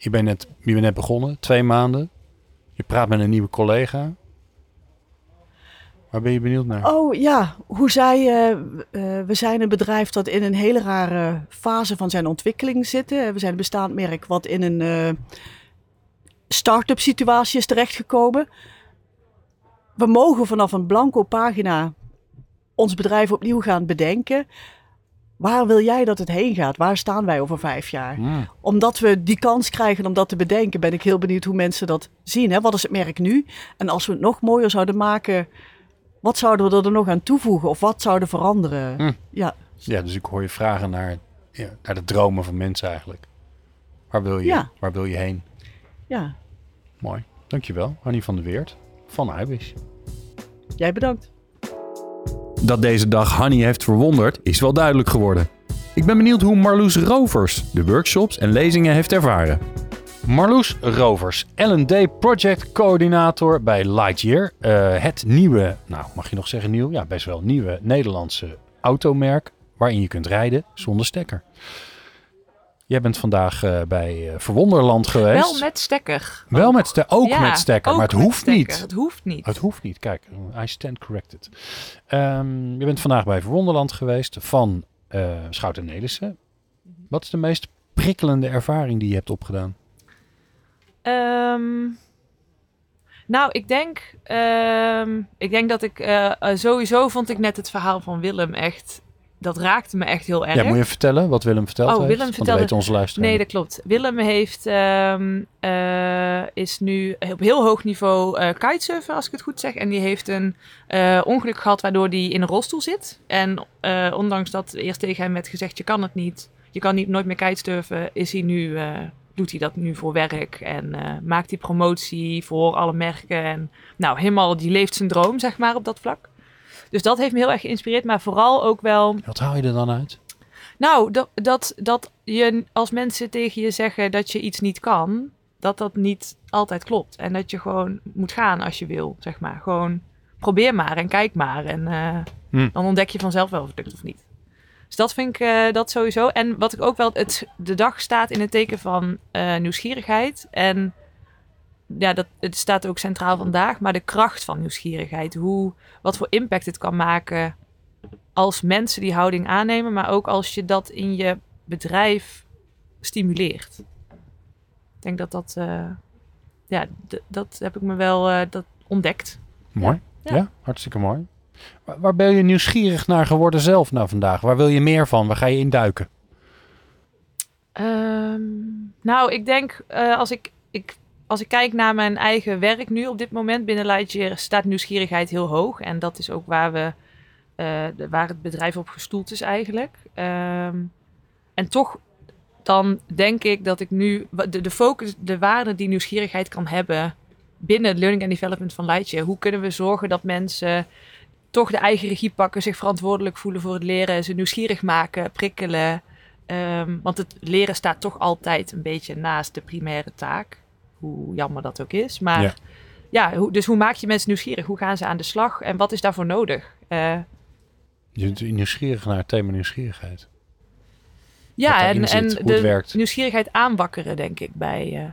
Je bent net, je bent net begonnen, twee maanden. Je praat met een nieuwe collega. Waar ben je benieuwd naar?
Oh ja, hoe zij. eh, eh, we zijn een bedrijf dat in een hele rare fase van zijn ontwikkeling zit. We zijn een bestaand merk wat in een eh, start-up situatie is terechtgekomen. We mogen vanaf een blanco pagina ons bedrijf opnieuw gaan bedenken. Waar wil jij dat het heen gaat? Waar staan wij over vijf jaar? Omdat we die kans krijgen om dat te bedenken, ben ik heel benieuwd hoe mensen dat zien. Hè? Wat is het merk nu? En als we het nog mooier zouden maken, wat zouden we er nog aan toevoegen? Of wat zouden veranderen?
Hm.
Ja,
Ja, dus ik hoor je vragen naar, ja, naar de dromen van mensen eigenlijk. Waar wil je,
Ja.
waar wil je heen?
ja,
Mooi. Dankjewel, Annie van der Weert van Ibis.
jij bedankt.
Dat deze dag Hanny heeft verwonderd is wel duidelijk geworden. Ik ben benieuwd hoe Marloes Rovers de workshops en lezingen heeft ervaren. Marloes Rovers, L&D Project Coördinator bij Lightyear. Eh, het nieuwe, nou mag je nog zeggen nieuw? Ja, best wel nieuwe Nederlandse automerk waarin je kunt rijden zonder stekker. Jij bent vandaag eh, bij eh, Verwonderland geweest.
Wel met stekker.
Wel met stekker, ook
Ja,
met stekker,
ook
maar het hoeft
stekker.
niet.
Het hoeft niet.
Het hoeft niet. Kijk, I stand corrected. Ehm, je bent vandaag bij Verwonderland geweest van eh Schout en Nelissen. Wat is de meest prikkelende ervaring die je hebt opgedaan?
Ehm, nou, ik denk, ehm, ik denk dat ik sowieso vond ik net het verhaal van Willem echt. Dat raakte me echt heel erg.
Ja, moet je vertellen wat Willem verteld
Oh,
heeft?
Willem
Want
vertelde-
dat weten onze luisteraars.
Nee, dat klopt. Willem heeft, ehm, eh, is nu op heel hoog niveau eh kitesurfen, als ik het goed zeg. En die heeft een eh, ongeluk gehad waardoor hij in een rolstoel zit. En ondanks dat eerst tegen hem werd gezegd, je kan het niet. Je kan niet, nooit meer kitesurfen, is hij nu, doet hij dat nu voor werk. En maakt hij promotie voor alle merken. En nou, helemaal, die leeft zijn droom, zeg maar, op dat vlak. Dus dat heeft me heel erg geïnspireerd. Maar vooral ook wel
Wat haal je er dan uit?
nou, dat, dat, dat je als mensen tegen je zeggen dat je iets niet kan, dat dat niet altijd klopt. En dat je gewoon moet gaan als je wil, zeg maar. Gewoon probeer maar en kijk maar. En eh,
Hm.
dan ontdek je vanzelf wel of het lukt of niet. Dus dat vind ik eh, dat sowieso. En wat ik ook wel, het, de dag staat in het teken van eh, nieuwsgierigheid. En ja, dat, het staat ook centraal vandaag. Maar de kracht van nieuwsgierigheid. Hoe, wat voor impact het kan maken als mensen die houding aannemen, maar ook als je dat in je bedrijf stimuleert. Ik denk dat dat, eh, ja, dat heb ik me wel eh, dat ontdekt.
Mooi. Ja,
Ja.
hartstikke mooi. Waar, waar ben je nieuwsgierig naar geworden zelf nou vandaag? Waar wil je meer van? Waar ga je induiken?
Ehm, nou, ik denk eh, als, ik, ik, als ik kijk naar mijn eigen werk nu op dit moment binnen Lightyear, staat nieuwsgierigheid heel hoog. En dat is ook waar, we, eh, waar het bedrijf op gestoeld is eigenlijk. Ehm, en toch, dan denk ik dat ik nu de, de focus, de waarde die nieuwsgierigheid kan hebben binnen het learning and development van Lightyear. Hoe kunnen we zorgen dat mensen toch de eigen regie pakken, zich verantwoordelijk voelen voor het leren, ze nieuwsgierig maken, prikkelen. Ehm, want het leren staat toch altijd een beetje naast de primaire taak. Hoe jammer dat ook is. Maar
Ja.
ja, hoe, dus hoe maak je mensen nieuwsgierig? Hoe gaan ze aan de slag? En wat is daarvoor nodig? Eh,
Je bent nieuwsgierig naar het thema nieuwsgierigheid.
Ja, en,
zit,
en de
werkt.
nieuwsgierigheid aanwakkeren, denk ik, bij eh,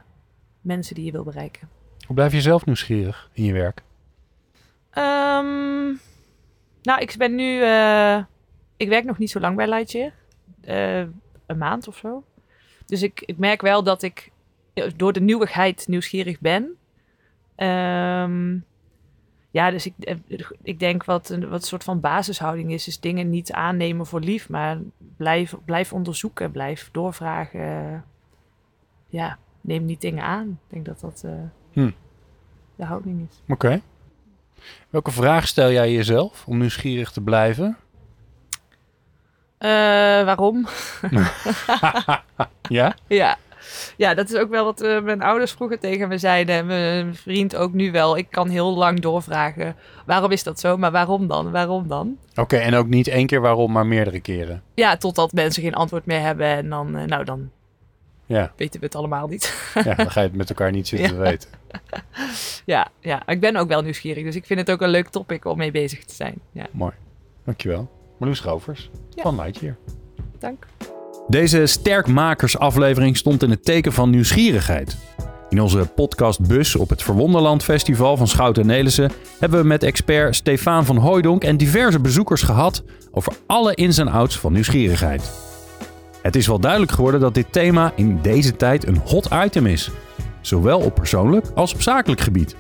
mensen die je wil bereiken.
Hoe blijf je zelf nieuwsgierig in je werk?
Ehm, nou, ik ben nu... eh, ik werk nog niet zo lang bij Lightyear. Een maand of zo. Dus ik, ik merk wel dat ik door de nieuwigheid nieuwsgierig ben. Ehm, ja, dus ik, eh, ik denk wat een, wat een soort van basishouding is... is dingen niet aannemen voor lief, maar blijf, blijf onderzoeken, blijf doorvragen. Ja, neem niet dingen aan. Ik denk dat dat eh,
Hm.
de houding is.
Oké. Welke vraag stel jij jezelf om nieuwsgierig te blijven?
Eh, waarom? <laughs>
Ja?
Ja. Ja, dat is ook wel wat eh, mijn ouders vroeger tegen me zeiden. En Mijn vriend ook nu wel. Ik kan heel lang doorvragen. Waarom is dat zo? Maar waarom dan? Waarom dan?
Oké, en ook niet één keer waarom, maar meerdere keren.
Ja, totdat mensen geen antwoord meer hebben. En dan, eh, nou, dan
Ja,
weten we het allemaal niet.
ja dan ga je het met elkaar niet zitten <laughs>
Ja.
weten.
ja, ja, ik ben ook wel nieuwsgierig. Dus ik vind het ook een leuk topic om mee bezig te zijn. Ja,
Mooi. Dankjewel. Marloes Rovers
Ja.
van Lightyear.
dank.
Deze Sterkmakersaflevering stond in het teken van nieuwsgierigheid. In onze podcast Bus op het Verwonderland Festival van Schouten en Nelissen hebben we met expert Stefan van Hooijdonk en diverse bezoekers gehad over alle ins en outs van nieuwsgierigheid. Het is wel duidelijk geworden dat dit thema in deze tijd een hot item is, zowel op persoonlijk als op zakelijk gebied.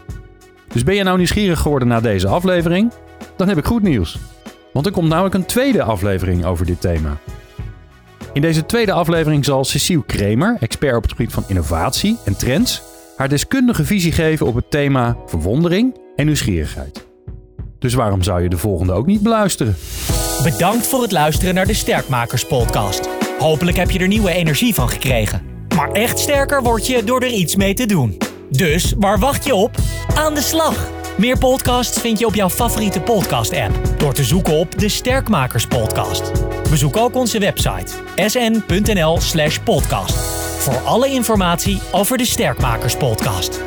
Dus ben je nou nieuwsgierig geworden na deze aflevering? Dan heb ik goed nieuws. Want er komt namelijk een tweede aflevering over dit thema. In deze tweede aflevering zal Cecile Kremer, expert op het gebied van innovatie en trends, haar deskundige visie geven op het thema verwondering en nieuwsgierigheid. Dus waarom zou je de volgende ook niet beluisteren?
Bedankt voor het luisteren naar de Sterkmakers podcast. Hopelijk heb je er nieuwe energie van gekregen. Maar echt sterker word je door er iets mee te doen. Dus waar wacht je op? Aan de slag! Meer podcasts vind je op jouw favoriete podcast-app door te zoeken op de Sterkmakers podcast. Bezoek ook onze website sn.nl/podcast voor alle informatie over de Sterkmakers podcast.